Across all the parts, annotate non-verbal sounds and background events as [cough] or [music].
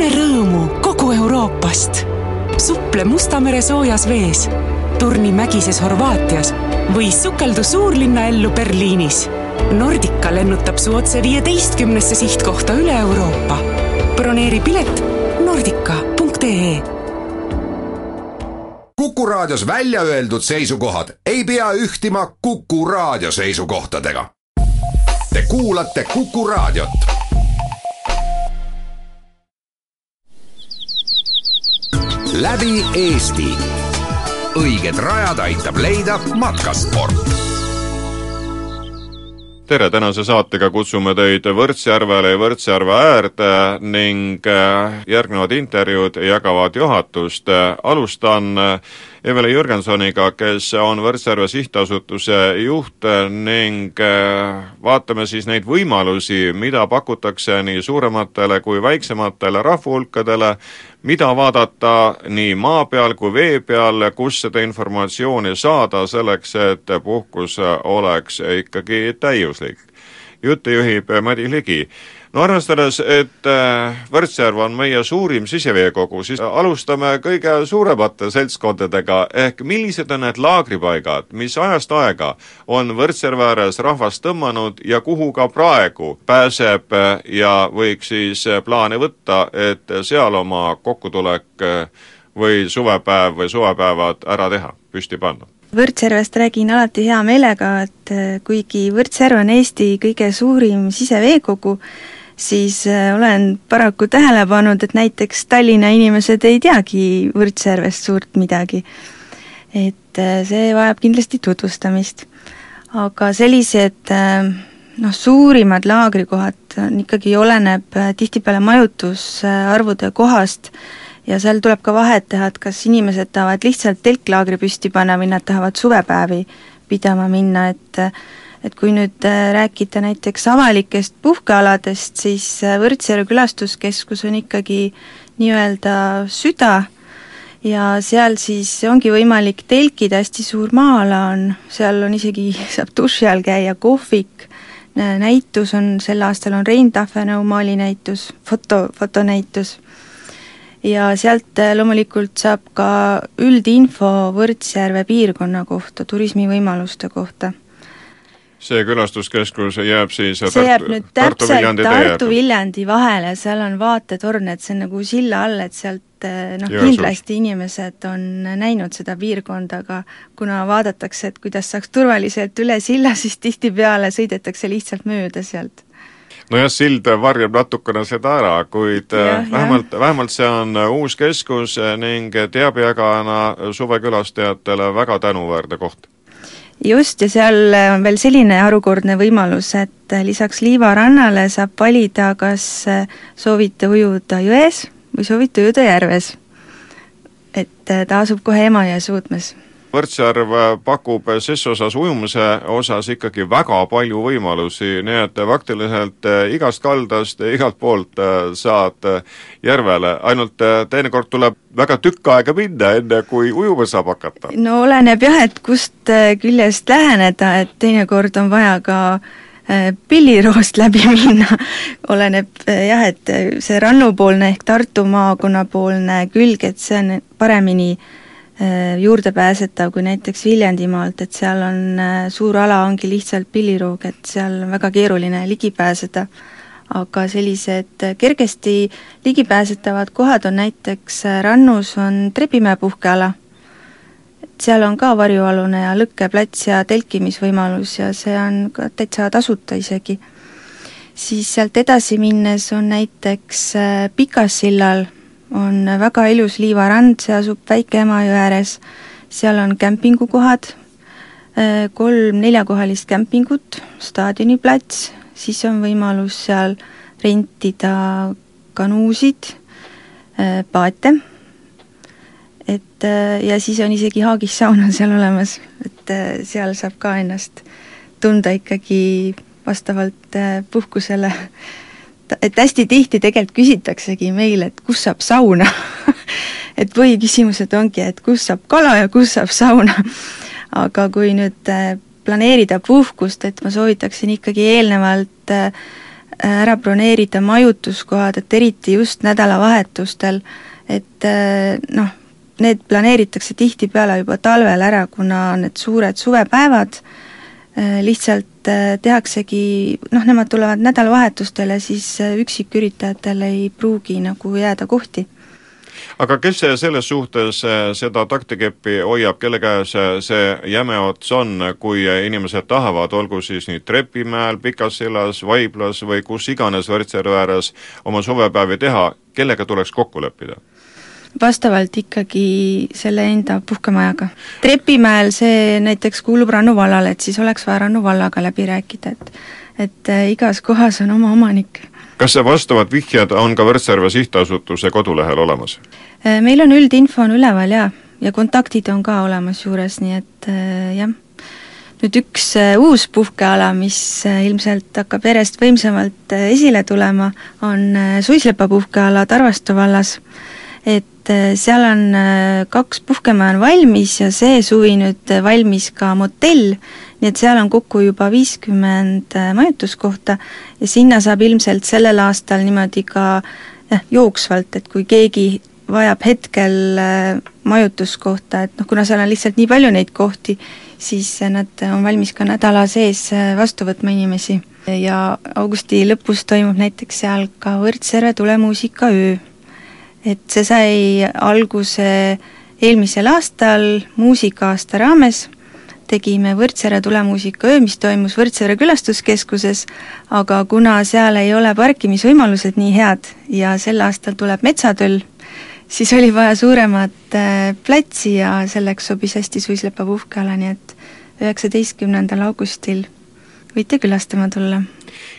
tunne rõõmu kogu Euroopast. suple Musta mere soojas vees, turni mägises Horvaatias või sukeldu suurlinna ellu Berliinis. Nordica lennutab su otse viieteistkümnesse sihtkohta üle Euroopa. broneeri pilet nordica.ee Kuku Raadios välja öeldud seisukohad ei pea ühtima Kuku Raadio seisukohtadega. Te kuulate Kuku Raadiot. Läbi Eesti. õiged rajad aitab leida matkasport tere, tänase saatega kutsume teid Võrtsjärvele ja Võrtsjärve äärde ning äh, järgnevad intervjuud jagavad juhatust. alustan Eveli Jürgensoniga, kes on Võrtsjärve sihtasutuse juht ning äh, vaatame siis neid võimalusi, mida pakutakse nii suurematele kui väiksematele rahvahulkadele, mida vaadata nii maa peal kui vee peal, kus seda informatsiooni saada selleks, et puhkus oleks ikkagi täiuslik. jutti juhib Madis Ligi no arvestades, et äh, Võrtsjärv on meie suurim siseveekogu, siis alustame kõige suuremate seltskondadega, ehk millised on need laagripaigad, mis ajast aega on Võrtsjärve ääres rahvast tõmmanud ja kuhu ka praegu pääseb äh, ja võiks siis äh, plaane võtta, et seal oma kokkutulek või suvepäev või suvepäevad ära teha, püsti panna? Võrtsjärvest räägin alati hea meelega, et kuigi Võrtsjärv on Eesti kõige suurim siseveekogu, siis äh, olen paraku tähele pannud, et näiteks Tallinna inimesed ei teagi Võrtsjärvest suurt midagi. et äh, see vajab kindlasti tutvustamist. aga sellised äh, noh, suurimad laagrikohad on ikkagi, oleneb tihtipeale majutusarvude kohast ja seal tuleb ka vahet teha, et kas inimesed tahavad lihtsalt telklaagri püsti panna või nad tahavad suvepäevi pidama minna, et et kui nüüd äh, rääkida näiteks avalikest puhkealadest, siis äh, Võrtsjärve külastuskeskus on ikkagi nii-öelda süda ja seal siis ongi võimalik telkida, hästi suur maa-ala on, seal on isegi, [laughs] saab duši all käia, kohvik, näitus on, sel aastal on Rein Tahvenau maalinäitus, foto, fotonäitus, ja sealt äh, loomulikult saab ka üldinfo Võrtsjärve piirkonna kohta, turismivõimaluste kohta see külastuskeskus jääb siis see jääb nüüd täpselt Tartu-Viljandi vahele, seal on vaatetorn, et see on nagu silla all, et sealt eh, noh, kindlasti inimesed on näinud seda piirkonda, aga kuna vaadatakse, et kuidas saaks turvaliselt üle silla, [laughs] siis tihtipeale sõidetakse lihtsalt mööda sealt. Nojah, sild varjab natukene seda ära, kuid ja, eh, vähemalt, vähemalt see on uus keskus ning teabejagajana suvekülastajatele väga tänuväärne koht just, ja seal on veel selline harukordne võimalus, et lisaks Liiva rannale saab valida, kas soovite ujuda jões või soovite ujuda järves. et ta asub kohe Emajõe suudmes Võrtsjärv pakub ses osas ujumise osas ikkagi väga palju võimalusi, nii et faktiliselt eh, igast kaldast igalt poolt eh, saad järvele, ainult teinekord tuleb väga tükk aega minna, enne kui ujuma saab hakata. no oleneb jah, et kust küljest läheneda, et teinekord on vaja ka pilliroost läbi [laughs] minna, oleneb jah, et see rannupoolne ehk Tartu maakonnapoolne külg, et see on paremini äh, Äh, juurdepääsetav kui näiteks Viljandimaalt, et seal on äh, suur ala, ongi lihtsalt pilliroog, et seal on väga keeruline ligi pääseda. aga sellised kergesti ligipääsetavad kohad on näiteks äh, Rannus on Trebimäe puhkeala, et seal on ka varjualune ja lõkkeplats ja telkimisvõimalus ja see on ka täitsa tasuta isegi. siis sealt edasi minnes on näiteks Pikassillal on väga ilus liivarand, see asub Väike-Emajõe ääres, seal on kämpingukohad, äh, kolm neljakohalist kämpingut, staadioniplats, siis on võimalus seal rentida kanuusid, äh, paate, et äh, ja siis on isegi Haagis saun on [laughs] seal olemas, et seal saab ka ennast tunda ikkagi vastavalt puhkusele et hästi tihti tegelikult küsitaksegi meil, et kus saab sauna. [laughs] Et põhiküsimused ongi, et kus saab kala ja kus saab sauna. [laughs] Aga kui nüüd äh, planeerida puhkust, et ma soovitaksin ikkagi eelnevalt äh, ära broneerida majutuskohad, et eriti just nädalavahetustel, et noh, need planeeritakse tihtipeale juba talvel ära, kuna need suured suvepäevad lihtsalt tehaksegi, noh, nemad tulevad nädalavahetustele, siis üksiküritajatel ei pruugi nagu jääda kohti. Aga kes selles suhtes seda taktikeppi hoiab, kelle käes see jäme ots on, kui inimesed tahavad, olgu siis nüüd Trepimäel, Pikas sillas, Vaiblas või kus iganes Võrtsjärve ääres oma suvepäevi teha, kellega tuleks kokku leppida? Vastavalt ikkagi selle enda puhkemajaga. Trepimäel see näiteks kuulub Rannu vallale, et siis oleks vaja Rannu vallaga läbi rääkida, et et eh, igas kohas on oma omanik kas vastavad vihjed on ka Võrtsjärve Sihtasutuse kodulehel olemas? Äh, meil on üldinfo on üleval jaa, ja kontaktid on ka olemas juures, nii et äh, jah. nüüd üks äh, uus puhkeala, mis ilmselt hakkab järjest võimsamalt esile tulema, on Suislepa puhkeala Tarvastu vallas. et seal on kaks puhkemaja on valmis ja see suvi nüüd valmis ka motell, nii et seal on kokku juba viiskümmend majutuskohta ja sinna saab ilmselt sellel aastal niimoodi ka jah, jooksvalt, et kui keegi vajab hetkel äh, majutuskohta, et noh, kuna seal on lihtsalt nii palju neid kohti, siis nad on valmis ka nädala sees äh, vastu võtma inimesi. ja augusti lõpus toimub näiteks seal ka Võrtsjärve tulemuusikaöö. Et see sai alguse eelmisel aastal muusika-aasta raames. Tegime Võrtsjärve tulemuusikaöö, mis toimus Võrtsjärve külastuskeskuses, aga kuna seal ei ole parkimisvõimalused nii head ja sel aastal tuleb metsatöll, siis oli vaja suuremat äh, platsi ja selleks sobis hästi Suislepa puhkeala, nii et üheksateistkümnendal augustil võite külastama tulla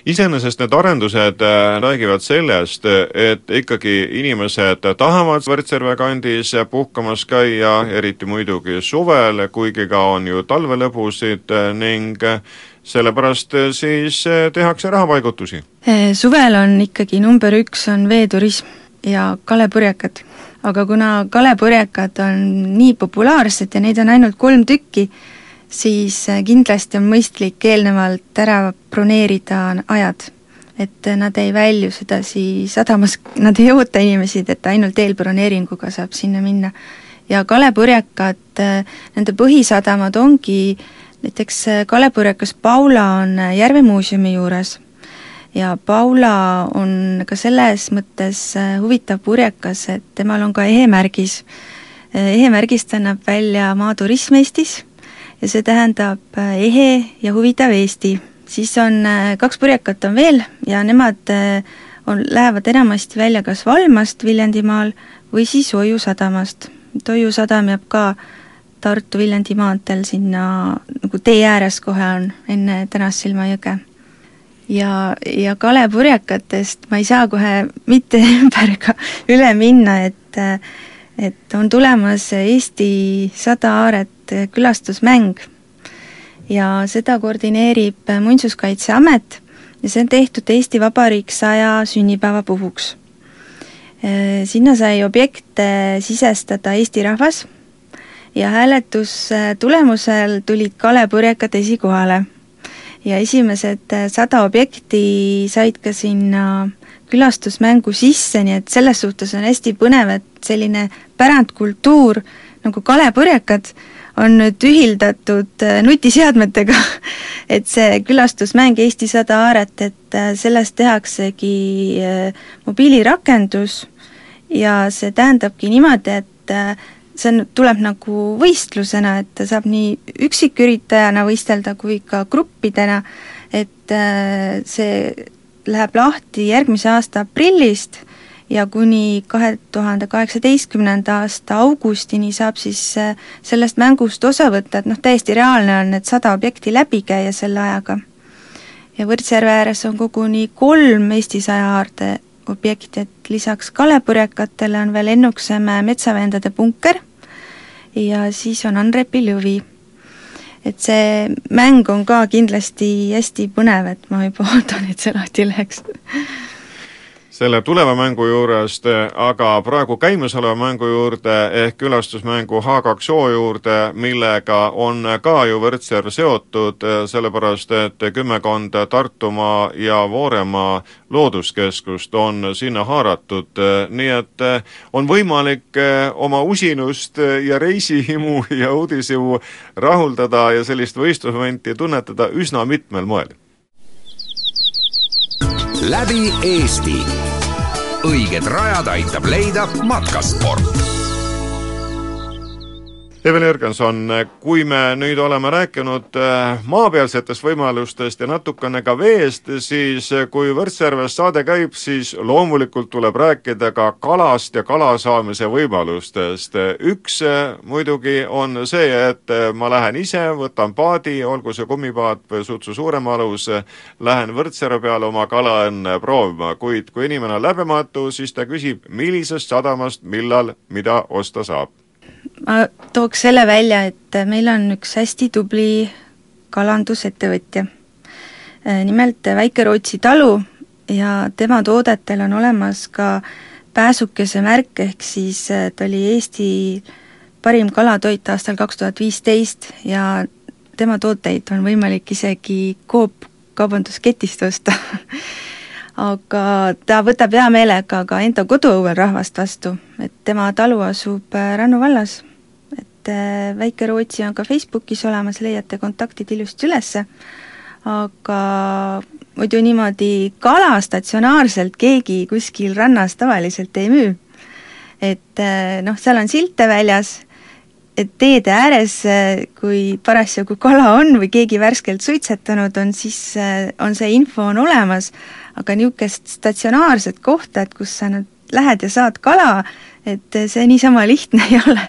iseenesest need arendused äh, räägivad sellest, et ikkagi inimesed tahavad Võrtsjärve kandis puhkamas käia, eriti muidugi suvel, kuigi ka on ju talvelõbusid ning sellepärast siis tehakse rahapaigutusi. suvel on ikkagi number üks, on veeturism ja kalepurjekad. aga kuna kalepurjekad on nii populaarsed ja neid on ainult kolm tükki, siis äh, kindlasti on mõistlik eelnevalt ära broneerida ajad. et äh, nad ei välju sedasi sadamas, [laughs] nad ei oota inimesi, et ainult eelbroneeringuga saab sinna minna. ja kalepurjekad, äh, nende põhisadamad ongi näiteks kalepurjekas Paula on Järvemuuseumi juures ja Paula on ka selles mõttes huvitav purjekas, et temal on ka ehemärgis. ehemärgist annab välja Maaturism Eestis ja see tähendab äh, ehe ja huvitav Eesti. siis on äh, kaks purjekat on veel ja nemad äh, on, lähevad enamasti välja kas Valmast Viljandimaal või siis Oiu sadamast. et Oiu sadam jääb ka Tartu-Viljandi maanteel sinna nagu tee ääres kohe on, enne Tänassilma jõge. ja, ja kalepurjekatest ma ei saa kohe [laughs] mitte ümber ega üle minna, et et on tulemas Eesti sada aaret külastusmäng ja seda koordineerib Muinsuskaitseamet ja see on tehtud Eesti Vabariik saja sünnipäeva puhuks. Sinna sai objekte sisestada Eesti rahvas ja hääletuse tulemusel tulid kalepurjekad esikohale. ja esimesed sada objekti said ka sinna külastusmängu sisse, nii et selles suhtes on hästi põnev, et selline pärandkultuur nagu kalepurjekad on nüüd ühildatud äh, nutiseadmetega [laughs] et see külastusmäng Eesti sada aaret, et äh, sellest tehaksegi äh, mobiilirakendus ja see tähendabki niimoodi, et see on, tuleb nagu võistlusena, et saab nii üksiküritajana võistelda kui ka gruppidena, et see läheb lahti järgmise aasta aprillist ja kuni kahe tuhande kaheksateistkümnenda aasta augustini saab siis äh, sellest mängust osa võtta, et noh, täiesti reaalne on need sada objekti läbi käia selle ajaga. ja Võrtsjärve ääres on koguni kolm Eesti saja aarde objekti, et lisaks kalepurjekatele on veel Ennuksemäe metsavendade punker ja siis on Anrepi lõvi. et see mäng on ka kindlasti hästi põnev, et ma juba [laughs] ootan, et see lahti läheks selle tuleva mängu juurest, aga praegu käimasoleva mängu juurde ehk külastusmängu H2O juurde, millega on ka ju Võrtsjärv seotud, sellepärast et kümmekond Tartumaa ja Vooremaa looduskeskust on sinna haaratud, nii et on võimalik oma usinust ja reisihimu [laughs] ja uudishimu rahuldada ja sellist võistlusmomenti tunnetada üsna mitmel moel läbi Eesti. Õiged rajad aitab leida matkasport Evel Jürgenson, kui me nüüd oleme rääkinud äh, maapealsetest võimalustest ja natukene ka veest, siis äh, kui Võrtsjärves saade käib, siis loomulikult tuleb rääkida ka kalast ja kala saamise võimalustest. üks äh, muidugi on see, et ma lähen ise, võtan paadi, olgu see kummipaat või sutsu suurem alus, lähen Võrtsjärve peale oma kalaõnne proovima, kuid kui inimene on läbematu, siis ta küsib, millisest sadamast millal mida osta saab ma tooks selle välja, et meil on üks hästi tubli kalandusettevõtja. nimelt Väike-Rootsi talu ja tema toodetel on olemas ka pääsukese märk, ehk siis ta oli Eesti parim kalatoit aastal kaks tuhat viisteist ja tema tooteid on võimalik isegi Coop kaubandusketist osta [laughs] aga ta võtab hea meelega ka enda koduõuel rahvast vastu, et tema talu asub äh, Rannu vallas. et äh, Väike-Rootsi on ka Facebookis olemas, leiate kontaktid ilusti ülesse, aga muidu niimoodi kala statsionaarselt keegi kuskil rannas tavaliselt ei müü. et äh, noh, seal on silte väljas, et teede ääres, kui parasjagu kala on või keegi värskelt suitsetanud on, siis on see info on olemas, aga niisugust statsionaarset kohta, et kus sa nüüd lähed ja saad kala, et see niisama lihtne [laughs] ei ole.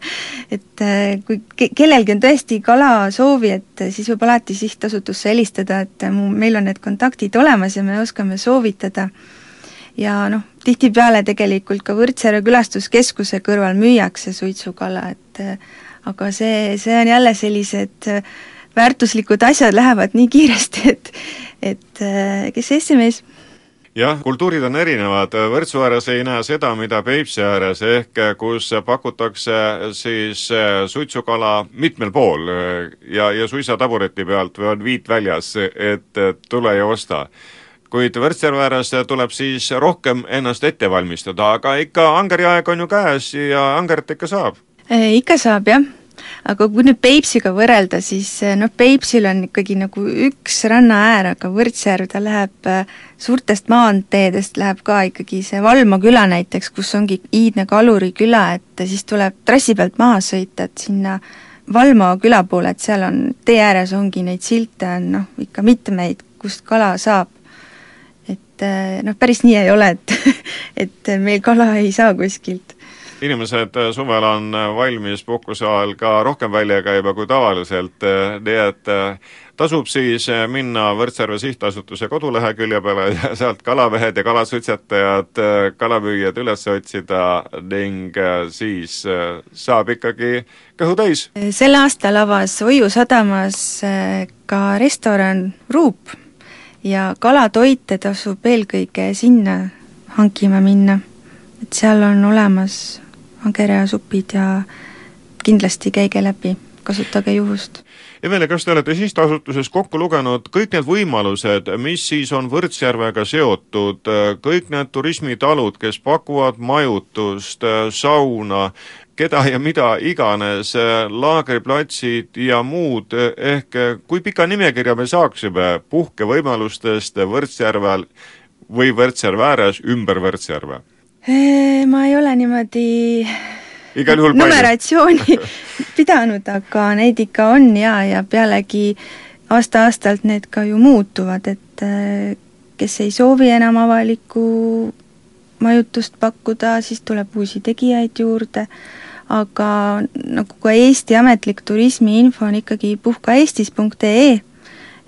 et eh, kui ke-, kellelgi on tõesti kalasoovi, et siis võib alati sihtasutusse helistada, et mu, meil on need kontaktid olemas ja me oskame soovitada. ja noh, tihtipeale tegelikult ka Võrtsjärve külastuskeskuse kõrval müüakse suitsukala, et aga see, see on jälle sellised väärtuslikud asjad lähevad nii kiiresti, et et kes esimees jah, kultuurid on erinevad, Võrtsu ääres ei näe seda, mida Peipsi ääres, ehk kus pakutakse siis eh, suitsukala mitmel pool eh, ja, ja suisa tabureti pealt või on viit väljas, et tule ja osta. Kuid Võrtsjärve ääres tuleb siis rohkem ennast ette valmistada, aga ikka angeri aeg on ju käes ja angerit ikka saab? Ikka saab, jah aga kui nüüd Peipsiga võrrelda, siis eh, noh, Peipsil on ikkagi nagu üks rannaäär, aga Võrtsjärv, ta läheb eh, suurtest maanteedest läheb ka ikkagi see Valmo küla näiteks, kus ongi iidne Kaluri küla, et siis tuleb trassi pealt maha sõita, et sinna Valmo küla poole, et seal on, tee ääres ongi neid silte on noh, ikka mitmeid, kust kala saab. et eh, noh, päris nii ei ole, et [laughs] et meil kala ei saa kuskilt inimesed äh, suvel on äh, valmis puhkuse ajal ka rohkem välja käima kui tavaliselt, äh, nii et tasub siis minna Võrtsjärve Sihtasutuse kodulehekülje peale ja [laughs] sealt kalamehed ja kalasuitsetajad, kalamüüjad üles otsida ning siis saab ikkagi kõhu täis. sel aastal avas Hoiu sadamas ka restoran Ruup ja kalatoite tasub eelkõige sinna hankima minna, et seal on olemas agereasupid ja kindlasti käige läbi, kasutage juhust. Eveli, kas te olete sihtasutuses kokku lugenud kõik need võimalused, mis siis on Võrtsjärvega seotud, kõik need turismitalud, kes pakuvad majutust, sauna, keda ja mida iganes, laagriplatsid ja muud, ehk kui pika nimekirja me saaksime puhkevõimalustest Võrtsjärvel või Võrtsjärve ääres ümber Võrtsjärve? Ma ei ole niimoodi igal juhul numeratsiooni [laughs] pidanud, aga neid ikka on ja, ja pealegi aasta-aastalt need ka ju muutuvad, et kes ei soovi enam avalikku majutust pakkuda, siis tuleb uusi tegijaid juurde, aga nagu ka Eesti ametlik turismiinfo on ikkagi puhkaeestis.ee,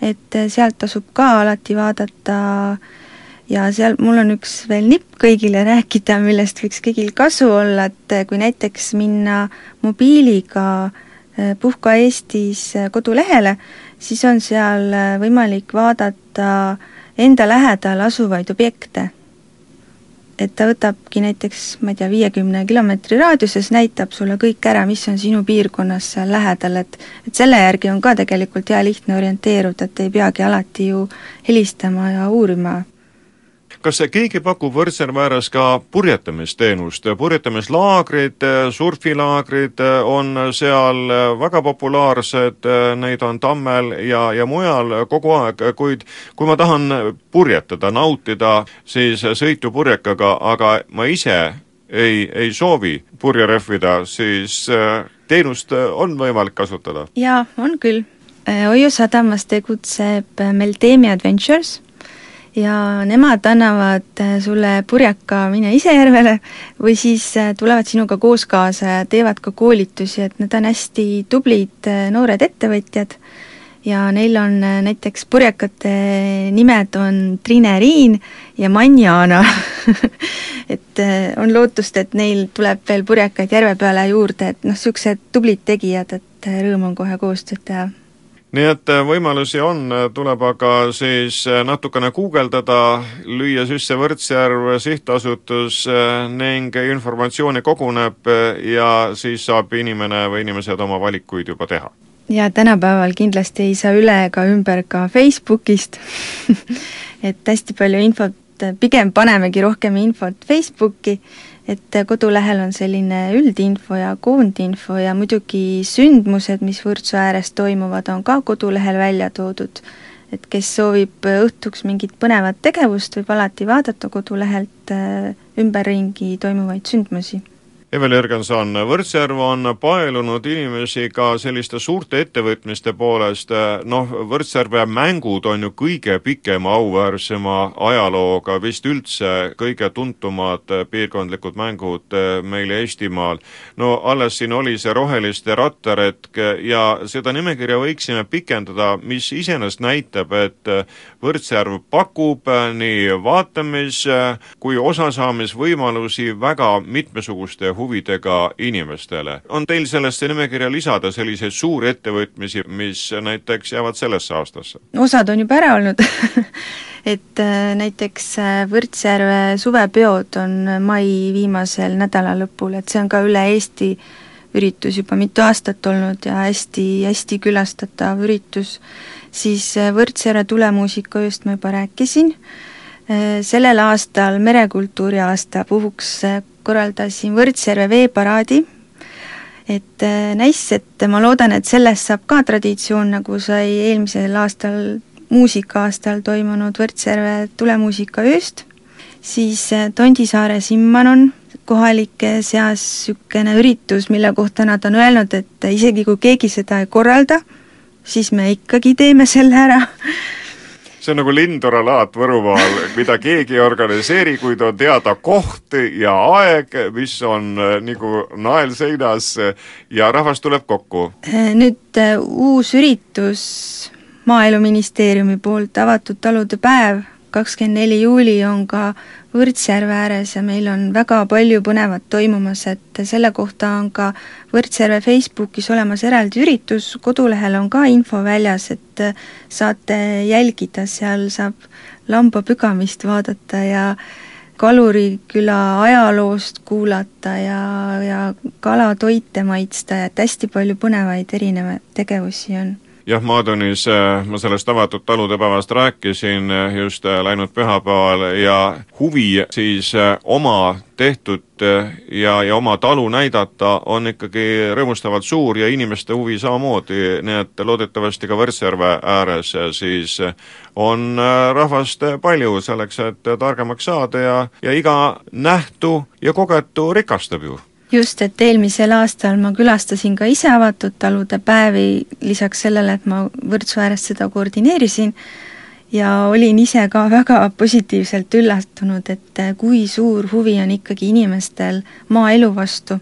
et sealt tasub ka alati vaadata äh, ja seal mul on üks veel nipp kõigile rääkida, millest võiks kõigil kasu olla, et kui näiteks minna mobiiliga eh, Puhka Eestis eh, kodulehele, siis on seal eh, võimalik vaadata enda lähedal asuvaid objekte. et ta võtabki näiteks, ma ei tea, viiekümne kilomeetri raadiuses, näitab sulle kõik ära, mis on sinu piirkonnas seal lähedal, et et selle järgi on ka tegelikult hea lihtne orienteeruda, et ei peagi alati ju helistama ja uurima kas keegi pakub Võrtsjärve ääres ka purjetamisteenust, purjetamislaagrid, surfilaagrid on seal väga populaarsed, neid on Tammel ja, ja mujal kogu aeg, kuid kui ma tahan purjetada, nautida siis sõitu purjekaga, aga ma ise ei, ei soovi purje rehvida, siis äh, teenust on võimalik kasutada? jaa, on küll. Hoiu sadamas tegutseb Meltemi Adventures ja nemad annavad äh, sulle purjeka Mine ise järvele või siis äh, tulevad sinuga koos kaasa ja teevad ka koolitusi, et nad on hästi tublid äh, noored ettevõtjad. Ja neil on näiteks purjekate nimed on Trine Riin ja Manjana. [laughs] Et on lootust, et neil tuleb veel purjekaid järve peale juurde, et noh, niisugused tublid tegijad, et rõõm on kohe koostööd teha nii et äh, võimalusi on, äh, tuleb aga siis äh, natukene guugeldada, lüüa sisse Võrtsjärv sihtasutus ning informatsiooni koguneb ja siis saab inimene või inimesed oma valikuid juba teha. ja tänapäeval kindlasti ei saa üle ega ümber ka Facebookist [laughs] et hästi palju infot, pigem panemegi rohkem infot Facebooki et kodulehel on selline üldinfo ja koondinfo ja muidugi sündmused, mis Võrtsu ääres toimuvad, on ka kodulehel välja toodud. et kes soovib õhtuks mingit põnevat tegevust, võib alati vaadata kodulehelt äh, ümberringi toimuvaid sündmusi Eveli Jürgenson, Võrtsjärv on paelunud inimesi ka selliste suurte ettevõtmiste poolest, noh, Võrtsjärve mängud on ju kõige pikema auväärsema ajalooga, vist üldse kõige tuntumad piirkondlikud mängud meil Eestimaal. no alles siin oli see roheliste rattaretk ja seda nimekirja võiksime pikendada, mis iseenesest näitab, et Võrtsjärv pakub nii vaatamis- kui osasaamisvõimalusi väga mitmesuguste huvidega inimestele. on teil sellesse nimekirja lisada selliseid suurettevõtmisi, mis näiteks jäävad sellesse aastasse? osad on juba ära olnud [laughs] et äh, näiteks äh, Võrtsjärve suvepeod on mai viimasel nädalalõpul, et see on ka üle Eesti üritus juba mitu aastat olnud ja hästi, hästi külastatav üritus, siis äh, Võrtsjärve tulemuusikaööst ma juba rääkisin, sellel aastal merekultuuri aasta puhuks korraldasin Võrtsjärve veeparaadi, et äh, näis, et ma loodan, et sellest saab ka traditsioon, nagu sai eelmisel aastal, muusika-aastal toimunud Võrtsjärve tulemuusikaööst, siis äh, Tondisaare Simmanon, kohalike seas niisugune üritus, mille kohta nad on öelnud, et isegi kui keegi seda ei korralda, siis me ikkagi teeme selle ära [laughs] see on nagu Lindora laat Võrumaal, mida keegi ei organiseeri, kuid on teada koht ja aeg, mis on äh, nagu nael seinas ja rahvas tuleb kokku. Äh, nüüd äh, uus üritus Maaeluministeeriumi poolt, avatud talude päev, kakskümmend neli juuli on ka Võrtsjärve ääres ja meil on väga palju põnevat toimumas, et selle kohta on ka Võrtsjärve Facebookis olemas eraldi üritus, kodulehel on ka info väljas, et saate jälgida, seal saab lamba pügamist vaadata ja Kaluriküla ajaloost kuulata ja, ja kalatoite maitsta ja et hästi palju põnevaid erinevaid tegevusi on jah, Maadunis äh, ma sellest avatud talude päevast rääkisin äh, just äh, läinud pühapäeval ja huvi siis oma tehtud ja, ja oma talu näidata on ikkagi rõõmustavalt suur ja inimeste huvi samamoodi, nii et loodetavasti ka Võrtsjärve ääres siis on rahvast palju selleks, et targemaks saada ja, ja iga nähtu ja kogetu rikastab ju just, et eelmisel aastal ma külastasin ka ise avatud talude päevi, lisaks sellele, et ma Võrtsu ääres seda koordineerisin, ja olin ise ka väga positiivselt üllatunud, et kui suur huvi on ikkagi inimestel maaelu vastu.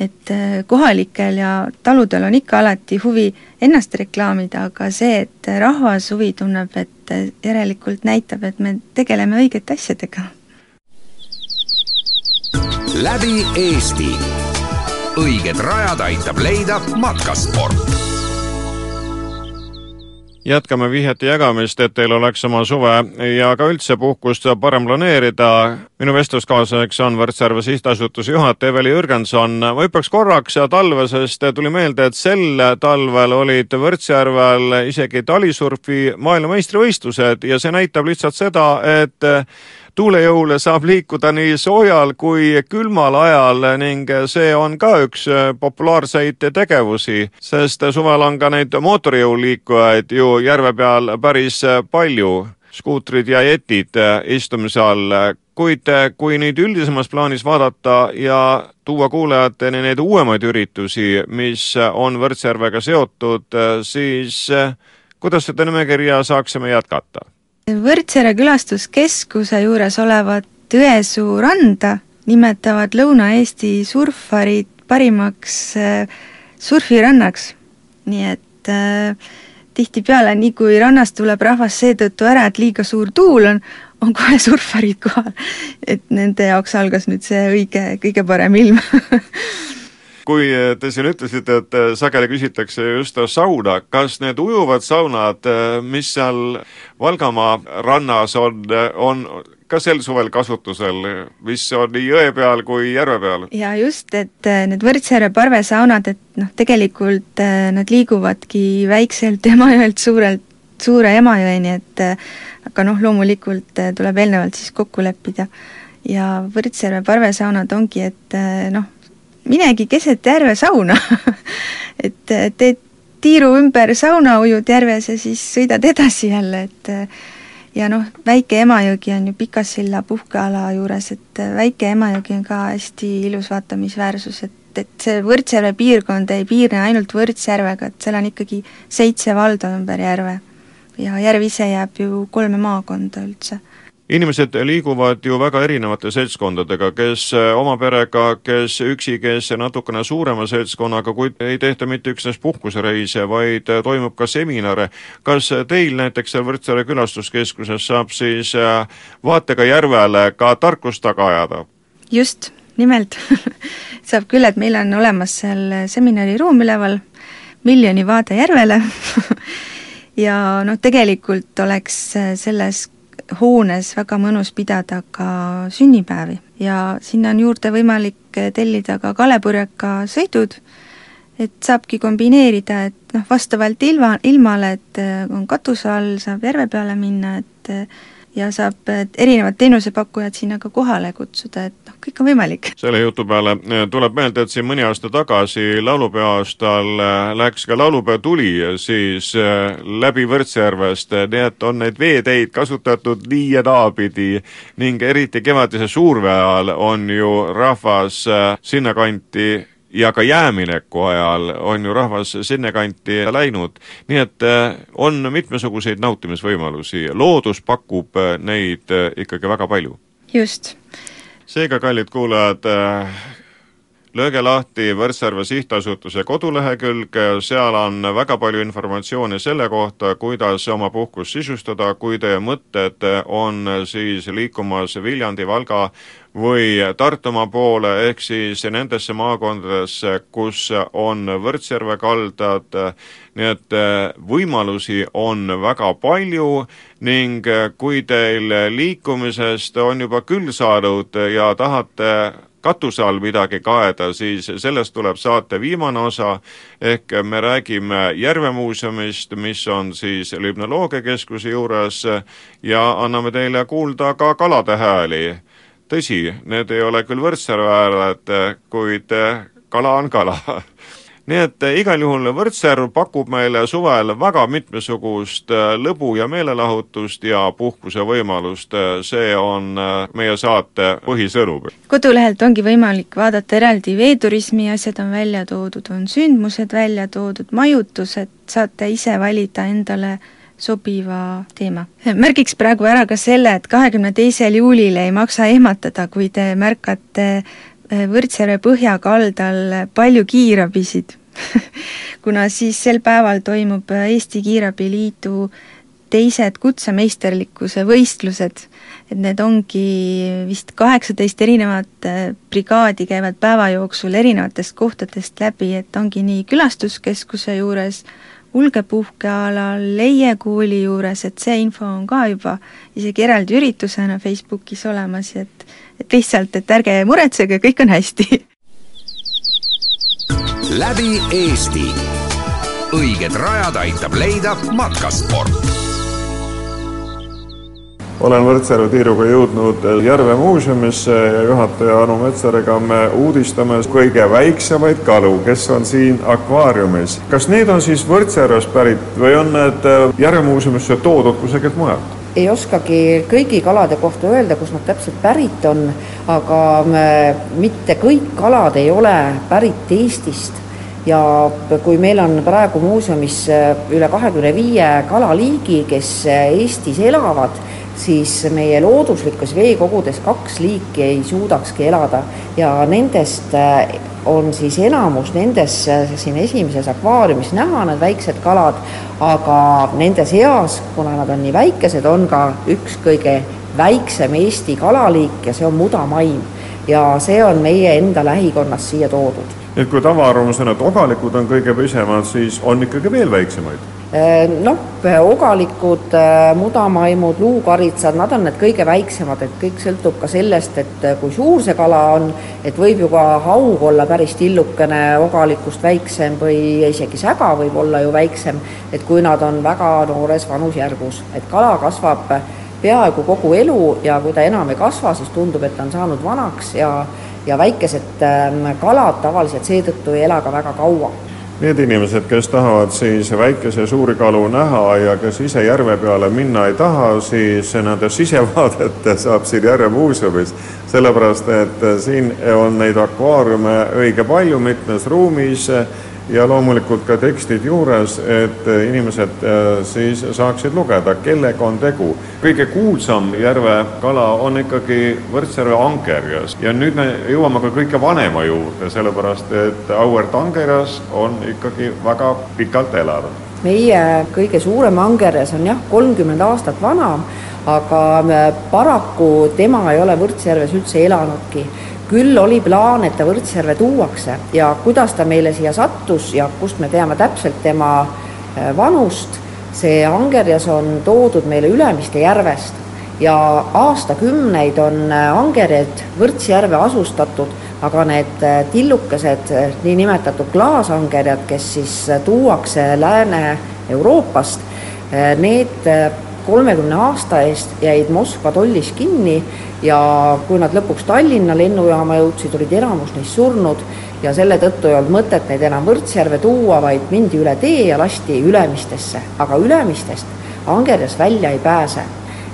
et kohalikel ja taludel on ikka alati huvi ennast reklaamida, aga see, et rahvas huvi tunneb, et järelikult näitab, et me tegeleme õigete asjadega läbi Eesti. õiged rajad aitab leida matkasport jätkame vihjete jagamist, et teil oleks oma suve ja ka üldse puhkust parem planeerida. minu vestluskaaslaseks on Võrtsjärve sihtasutuse juhataja Eveli Jürgenson. ma hüppaks korraks talve, sest tuli meelde, et sel talvel olid Võrtsjärvel isegi talisurfi maailmameistrivõistlused ja see näitab lihtsalt seda, et tuulejõule saab liikuda nii soojal kui külmal ajal ning see on ka üks populaarseid tegevusi, sest suvel on ka neid mootorijõul liikujaid ju järve peal päris palju, skuutrid ja jetid istumise all, kuid kui nüüd üldisemas plaanis vaadata ja tuua kuulajateni neid uuemaid üritusi, mis on Võrtsjärvega seotud, siis kuidas seda nimekirja saaksime jätkata? Võrtsjärve külastuskeskuse juures olevat Õesuu randa nimetavad Lõuna-Eesti surfarid parimaks äh, surfirannaks. nii et äh, tihtipeale, nii kui rannast tuleb rahvas seetõttu ära, et liiga suur tuul on, on kohe surfarid kohal. et nende jaoks algas nüüd see õige, kõige parem ilm [laughs] kui te siin ütlesite, et äh, sageli küsitakse just sauna, kas need ujuvad saunad, äh, mis seal Valgamaa rannas on, on ka sel suvel kasutusel, mis on nii jõe peal kui järve peal? jaa, just, et äh, need Võrtsjärve parvesaunad, et noh, tegelikult nad liiguvadki väikselt [laughs] Emajõelt suurelt, suure Emajõeni, et aga noh, loomulikult tuleb eelnevalt siis kokku leppida. ja Võrtsjärve parvesaunad ongi, et noh, minegi keset järve sauna [laughs] et teed tiiru ümber sauna, ujud järves ja siis sõidad edasi jälle, et ja noh, Väike Emajõgi on ju Pikassilla puhkeala juures, et Väike Emajõgi on ka hästi ilus vaatamisväärsus, et, et see Võrtsjärve piirkond ei piirne ainult Võrtsjärvega, et seal on ikkagi seitse valda ümber järve. ja järv ise jääb ju kolme maakonda üldse inimesed liiguvad ju väga erinevate seltskondadega, kes eh, oma perega, kes üksi, kes natukene suurema seltskonnaga, kuid ei tehta mitte üksnes puhkusereise, vaid eh, toimub ka seminare. kas teil näiteks seal Võrtsjärve külastuskeskuses saab siis eh, vaatega järvele ka tarkust taga ajada? just, nimelt [laughs] saab küll, et meil on olemas seal seminariruum üleval, miljoni vaade järvele [laughs] ja noh, tegelikult oleks selles hoones väga mõnus pidada ka sünnipäevi. Ja sinna on juurde võimalik tellida ka kalepurjeka sõidud, et saabki kombineerida, et noh, vastavalt ilma, ilmale, et on katuse all, saab järve peale minna, et ja saab erinevad teenusepakkujad sinna ka kohale kutsuda, et noh, kõik on võimalik. selle jutu peale eh, tuleb meelde, et siin mõni aasta tagasi laulupeo aastal eh, läks ka laulupeo tuli siis eh, läbi Võrtsjärvest, nii et on neid veeteid kasutatud nii ja naapidi ning eriti kevadise suurvee ajal on ju rahvas sinnakanti ja ka jäämineku ajal on ju rahvas sinnakanti läinud, nii et äh, on mitmesuguseid nautimisvõimalusi, loodus pakub äh, neid äh, ikkagi väga palju. just. seega, kallid kuulajad, lööge lahti Võrtsjärve Sihtasutuse kodulehekülg, seal on väga palju informatsiooni selle kohta, kuidas oma puhkust sisustada, kui teie mõtted on siis liikumas Viljandi, Valga või Tartumaa poole, ehk siis nendesse maakondadesse, kus on Võrtsjärve kaldad, nii et võimalusi on väga palju ning kui teil liikumisest on juba küll saanud ja tahate katuse all midagi kaeda, siis sellest tuleb saate viimane osa, ehk me räägime Järvemuuseumist, mis on siis Lübnoloogiakeskuse juures ja anname teile kuulda ka kalade hääli. tõsi, need ei ole küll Võrtsjärve hääled, kuid kala on kala [laughs] nii et eh, igal juhul Võrtsjärv pakub meile suvel väga mitmesugust eh, lõbu ja meelelahutust ja puhkuse võimalust, eh, see on meie saate põhisõnum. kodulehelt ongi võimalik vaadata eraldi veeturismi asjad on välja toodud, on sündmused välja toodud, majutused, saate ise valida endale sobiva teema. märgiks praegu ära ka selle, et kahekümne teisel juulil ei maksa ehmatada, kui te märkate Võrtsjärve põhjakaldal palju kiirabisid. [laughs] Kuna siis sel päeval toimub Eesti Kiirabi Liidu teised kutsemeisterlikkuse võistlused, et need ongi vist kaheksateist erinevat brigaadi käivad päeva jooksul erinevatest kohtadest läbi, et ongi nii külastuskeskuse juures, Kulge puhkealal, Leie kooli juures, et see info on ka juba isegi eraldi üritusena Facebookis olemas, et et lihtsalt, et ärge muretsege, kõik on hästi. läbi Eesti. õiged rajad aitab leida matkasport olen Võrtsjärve tiiruga jõudnud Järve muuseumisse ja juhataja Anu Metsariga me uudistame kõige väiksemaid kalu, kes on siin akvaariumis. kas need on siis Võrtsjärvest pärit või on need Järve muuseumisse toodud kusagilt mujalt? Ei oskagi kõigi kalade kohta öelda, kus nad täpselt pärit on, aga äh, mitte kõik kalad ei ole pärit Eestist. Ja kui meil on praegu muuseumis äh, üle kahekümne viie kalaliigi, kes Eestis elavad, siis meie looduslikes veekogudes kaks liiki ei suudakski elada ja nendest äh, on siis enamus nendes äh, siin esimeses akvaariumis näha, need väiksed kalad, aga nende seas, kuna nad on nii väikesed, on ka üks kõige väiksem Eesti kalaliik ja see on mudamaim. ja see on meie enda lähikonnast siia toodud. et kui tavaarvamus on, et ogalikud on kõige pisemad, siis on ikkagi veel väiksemaid noh, ogalikud, äh, mudamaimud, luukaritsad, nad on need kõige väiksemad, et kõik sõltub ka sellest, et äh, kui suur see kala on, et võib ju ka haug olla päris tillukene ogalikust väiksem või isegi säga võib olla ju väiksem, et kui nad on väga noores vanusjärgus, et kala kasvab peaaegu kogu elu ja kui ta enam ei kasva, siis tundub, et ta on saanud vanaks ja ja väikesed ähm, kalad tavaliselt seetõttu ei ela ka väga kaua Need inimesed, kes tahavad siis väikese suuri kalu näha ja kes ise järve peale minna ei taha, siis nende sisevaadet saab siin Järve muuseumis, sellepärast et siin on neid akvaariume õige palju mitmes ruumis ja loomulikult ka tekstid juures, et inimesed äh, siis saaksid lugeda, kellega on tegu. kõige kuulsam järvekala on ikkagi Võrtsjärve angerjas ja nüüd me jõuame ka kõige vanema juurde, sellepärast et auväärt angerjas on ikkagi väga pikalt elanud. meie kõige suurem angerjas on jah, kolmkümmend aastat vana, aga äh, paraku tema ei ole Võrtsjärves üldse elanudki küll oli plaan, et ta Võrtsjärve tuuakse ja kuidas ta meile siia sattus ja kust me teame täpselt tema äh, vanust, see angerjas on toodud meile Ülemiste järvest ja aastakümneid on äh, angerjad Võrtsjärve asustatud, aga need äh, tillukesed, niinimetatud klaasangerjad, kes siis tuuakse Lääne-Euroopast, need kolmekümne aasta eest jäid Moskva tollis kinni ja kui nad lõpuks Tallinna lennujaama jõudsid, olid enamus neist surnud ja selle tõttu ei olnud mõtet neid enam Võrtsjärve tuua, vaid mindi üle tee ja lasti Ülemistesse, aga Ülemistest angerjas välja ei pääse.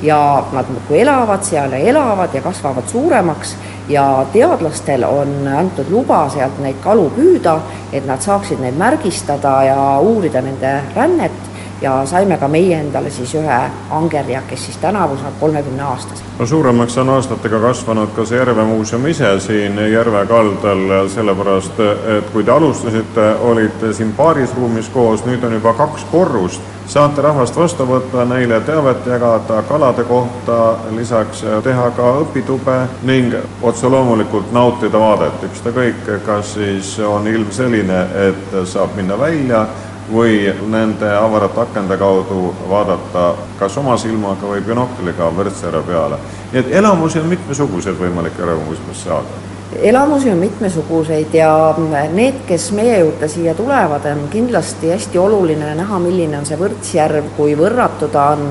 Ja nad muudkui elavad seal ja elavad ja kasvavad suuremaks ja teadlastel on antud luba sealt neid kalu püüda, et nad saaksid neid märgistada ja uurida nende rännet ja saime ka meie endale siis ühe angerja, kes siis tänavu saab kolmekümne aastase. no suuremaks on aastatega kasvanud ka see Järve muuseum ise siin Järve kaldal, sellepärast et kui te alustasite, olite siin paaris ruumis koos, nüüd on juba kaks korrust, saate rahvast vastu võtta, neile teavet jagada kalade kohta, lisaks teha ka õpitube ning otse loomulikult nautida vaadet, ükskõik, kas siis on ilm selline, et saab minna välja või nende avarate akende kaudu vaadata kas oma silmaga või binookliga Võrtsjärve peale. nii et elamusi on mitmesuguseid võimalik Järvemuuseumis saada. Elamusi on mitmesuguseid ja need, kes meie juurde siia tulevad, on kindlasti hästi oluline näha, milline on see Võrtsjärv, kui võrratu ta on,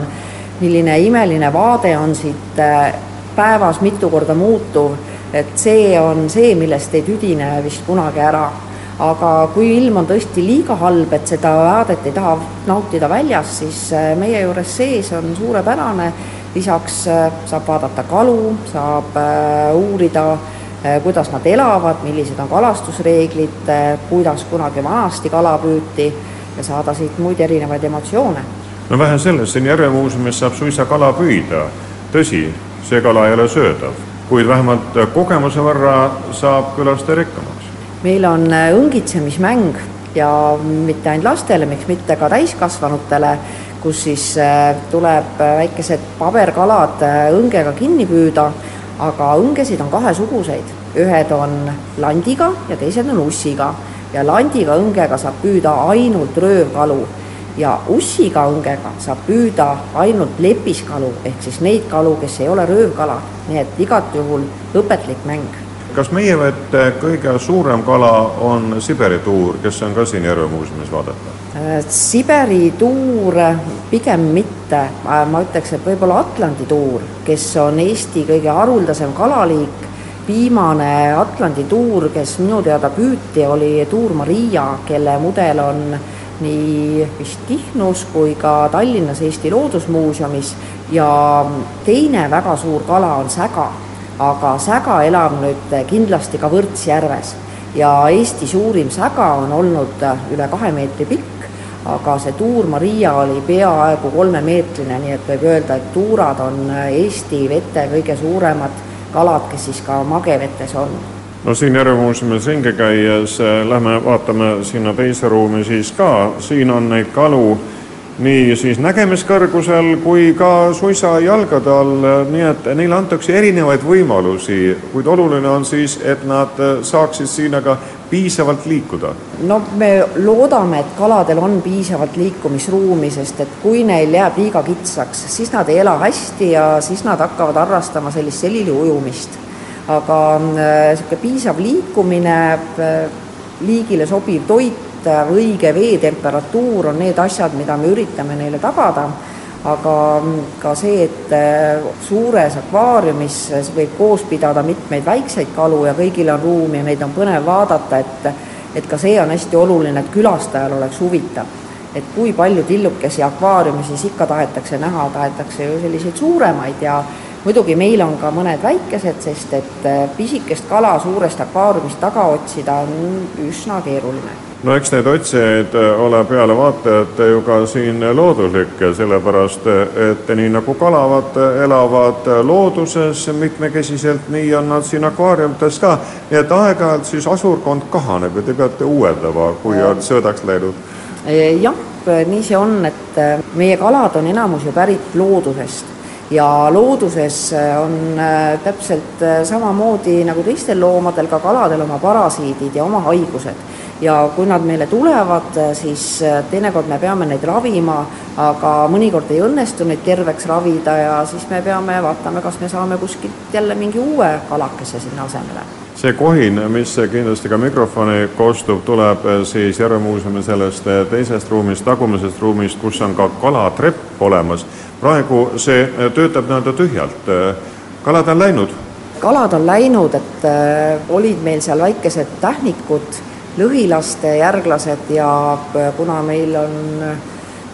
milline imeline vaade on siit äh, päevas mitu korda muutuv, et see on see, millest ei tüdine vist kunagi ära aga kui ilm on tõesti liiga halb, et seda vaadet ei taha nautida väljas, siis äh, meie juures sees on suurepärane, lisaks äh, saab vaadata kalu, saab äh, uurida, kuidas nad elavad, millised on kalastusreeglid, kuidas kunagi vanasti kala püüti ja saada siit muid erinevaid emotsioone. no vähe sellest, siin Järve muuseumis saab suisa kala püüda, tõsi, see kala ei ole söödav, kuid vähemalt kogemuse võrra saab külastaja rikkamaks meil on äh, õngitsemismäng ja mitte ainult lastele, miks mitte ka täiskasvanutele, kus siis äh, tuleb äh, väikesed paberkalad õngega kinni püüda, aga õngesid on kahesuguseid, ühed on landiga ja teised on ussiga. Ja landiga õngega saab püüda ainult röövkalu ja ussikangega saab püüda ainult lepiskalu, ehk siis neid kalu, kes ei ole röövkalad, nii et igat juhul õpetlik mäng kas meie vette kõige suurem kala on Siberi tuur, kes on ka siin Järve muuseumis vaadata? Äh, Siberi tuur pigem mitte, äh, ma ütleks, et võib-olla Atlandi tuur, kes on Eesti kõige haruldasem kalaliik, viimane Atlandi tuur, kes minu teada püüti, oli tuur Maria, kelle mudel on nii vist Kihnus kui ka Tallinnas Eesti Loodusmuuseumis. Ja teine väga suur kala on säga aga säga elab nüüd kindlasti ka Võrtsjärves. Ja Eesti suurim säga on olnud üle kahe meetri pikk, aga see tuur Maria oli peaaegu kolmemeetrine, nii et võib öelda, et tuurad on Eesti vete kõige suuremad kalad, kes siis ka magevetes on. No siin Järve muuseumis ringi käies lähme vaatame sinna teise ruumi siis ka, siin on neid kalu nii siis nägemiskõrgusel kui ka suisa jalgade all, nii et neile antakse erinevaid võimalusi, kuid oluline on siis, et nad saaksid siin aga piisavalt liikuda? no me loodame, et kaladel on piisavalt liikumisruumi, sest et kui neil jääb liiga kitsaks, siis nad ei ela hästi ja siis nad hakkavad harrastama sellist selili ujumist. aga niisugune äh, piisav liikumine, äh, liigile sobiv toit, et õige veetemperatuur on need asjad, mida me üritame neile tagada, aga ka see, et äh, suures akvaariumis võib koos pidada mitmeid väikseid kalu ja kõigil on ruumi ja neid on põnev vaadata, et et ka see on hästi oluline, et külastajal oleks huvitav. et kui palju tillukesi akvaariumi siis ikka tahetakse näha, tahetakse ju selliseid suuremaid ja muidugi meil on ka mõned väikesed, sest et äh, pisikest kala suurest akvaariumist taga otsida on üsna keeruline no eks neid otsijaid äh, ole peale vaatajate ju ka siin looduslikke, sellepärast et nii nagu kalavad elavad looduses mitmekesiselt, nii on nad siin akvaariumites ka. nii et aeg-ajalt siis asurkond kahaneb ja te peate uuendama, kui on söödaks läinud. Jah, nii see on, et äh, meie kalad on enamus ju pärit loodusest ja looduses on äh, täpselt samamoodi nagu teistel loomadel, ka kaladel oma parasiidid ja oma haigused ja kui nad meile tulevad, siis äh, teinekord me peame neid ravima, aga mõnikord ei õnnestu neid terveks ravida ja siis me peame vaatama, kas me saame kuskilt jälle mingi uue kalakese sinna asemele. see kohin, mis kindlasti ka mikrofoni kostub, tuleb äh, siis Järve muuseumi sellest äh, teisest ruumist, tagumisest ruumist, kus on ka kalatrepp olemas. Praegu see töötab nii-öelda tühjalt. kalad on läinud? kalad on läinud, et äh, olid meil seal väikesed tähnikud lõhilaste järglased ja kuna meil on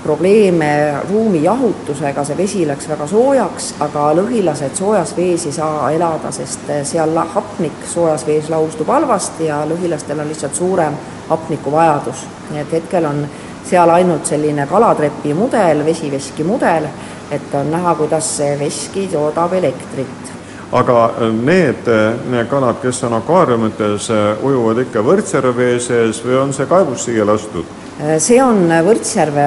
probleeme ruumi jahutusega, see vesi läks väga soojaks, aga lõhilased soojas vees ei saa elada, sest seal hapnik soojas vees laustub halvasti ja lõhilastel on lihtsalt suurem hapnikuvajadus. nii et hetkel on seal ainult selline kalatrepi mudel, vesiveski mudel, et on näha, kuidas see veski toodab elektrit aga need, need kalad, kes on akvaariumites, ujuvad ikka Võrtsjärve vee sees või on see kaevus siia lastud? see on Võrtsjärve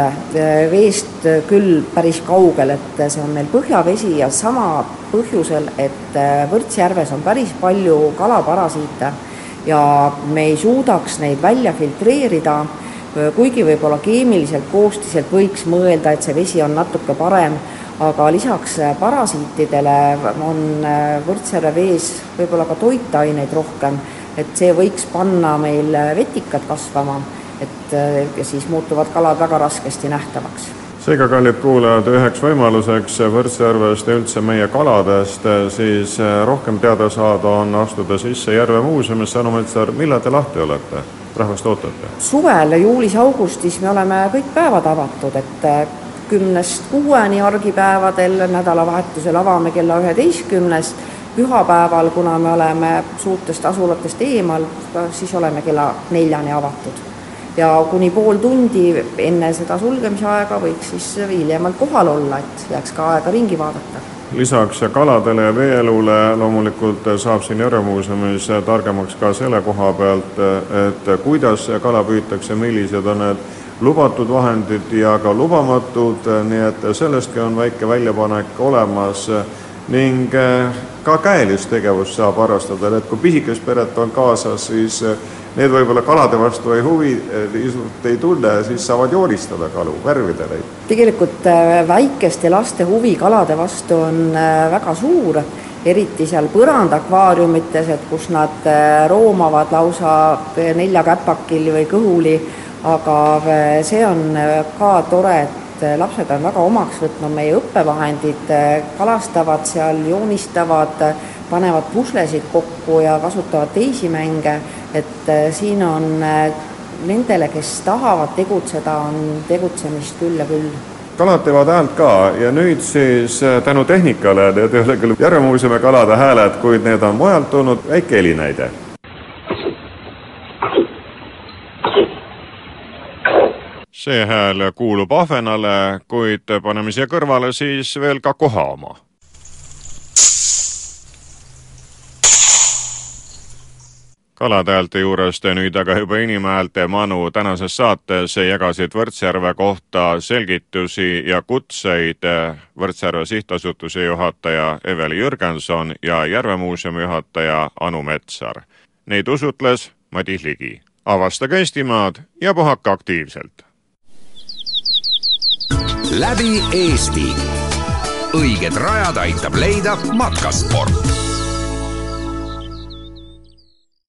veest küll päris kaugel, et see on meil põhjavesi ja sama põhjusel, et Võrtsjärves on päris palju kalaparasiite ja me ei suudaks neid välja filtreerida, kuigi võib-olla keemiliselt koostiselt võiks mõelda, et see vesi on natuke parem aga lisaks äh, parasiitidele on äh, Võrtsjärve vees võib-olla ka toitaineid rohkem, et see võiks panna meil äh, vetikad kasvama, et ja siis muutuvad kalad väga raskesti nähtavaks seega, kallid kuulajad, üheks võimaluseks Võrtsjärvest ja üldse meie kaladest siis rohkem teada saada, on astuda sisse Järve muuseumisse. Anu Metsar, millal te lahti olete? Rahvast ootate? suvel, juulis-augustis me oleme kõik päevad avatud, et kümnest kuueni argipäevadel, nädalavahetusel avame kella üheteistkümnest, pühapäeval, kuna me oleme suurtest asulatest eemal, siis oleme kella neljani avatud. ja kuni pool tundi enne seda sulgemise aega võiks siis hiljemalt kohal olla, et jääks ka aega ringi vaadata lisaks kaladele ja veeelule loomulikult saab siin Järve muuseumis targemaks ka selle koha pealt, et kuidas kala püütakse, millised on need lubatud vahendid ja ka lubamatud, nii et sellestki on väike väljapanek olemas. Ning ka käelistegevust saab harrastada, et kui pisikest peret on kaasas, siis need võib-olla kalade vastu ei huvi, niisugust ei tunne, siis saavad joonistada kalu, värvida neid. tegelikult väikeste laste huvi kalade vastu on väga suur eriti seal põrandakvaariumites, et kus nad roomavad lausa neljakäpakil või kõhuli, aga see on ka tore, et lapsed on väga omaks võtnud meie õppevahendid, kalastavad seal, joonistavad, panevad puslesid kokku ja kasutavad teisi mänge, et siin on nendele, kes tahavad tegutseda, on tegutsemist küll ja küll. Kalad teevad häält ka. Ja nüüd siis äh, tänu tehnikale, need ei ole küll Järve muuseumi kalade hääled, kuid need on mujalt tulnud, väike helinäide. see hääl kuulub ahvenale, kuid paneme siia kõrvale siis veel ka koha oma kalade häälte juurest nüüd aga juba inimhäälte manu tänases saates jagasid Võrtsjärve kohta selgitusi ja kutseid Võrtsjärve sihtasutuse juhataja Eveli Jürgenson ja Järve muuseumi juhataja Anu Metsar. Neid usutles Madis Ligi. avastage Eestimaad ja puhake aktiivselt! läbi Eesti õiged rajad aitab leida matkasport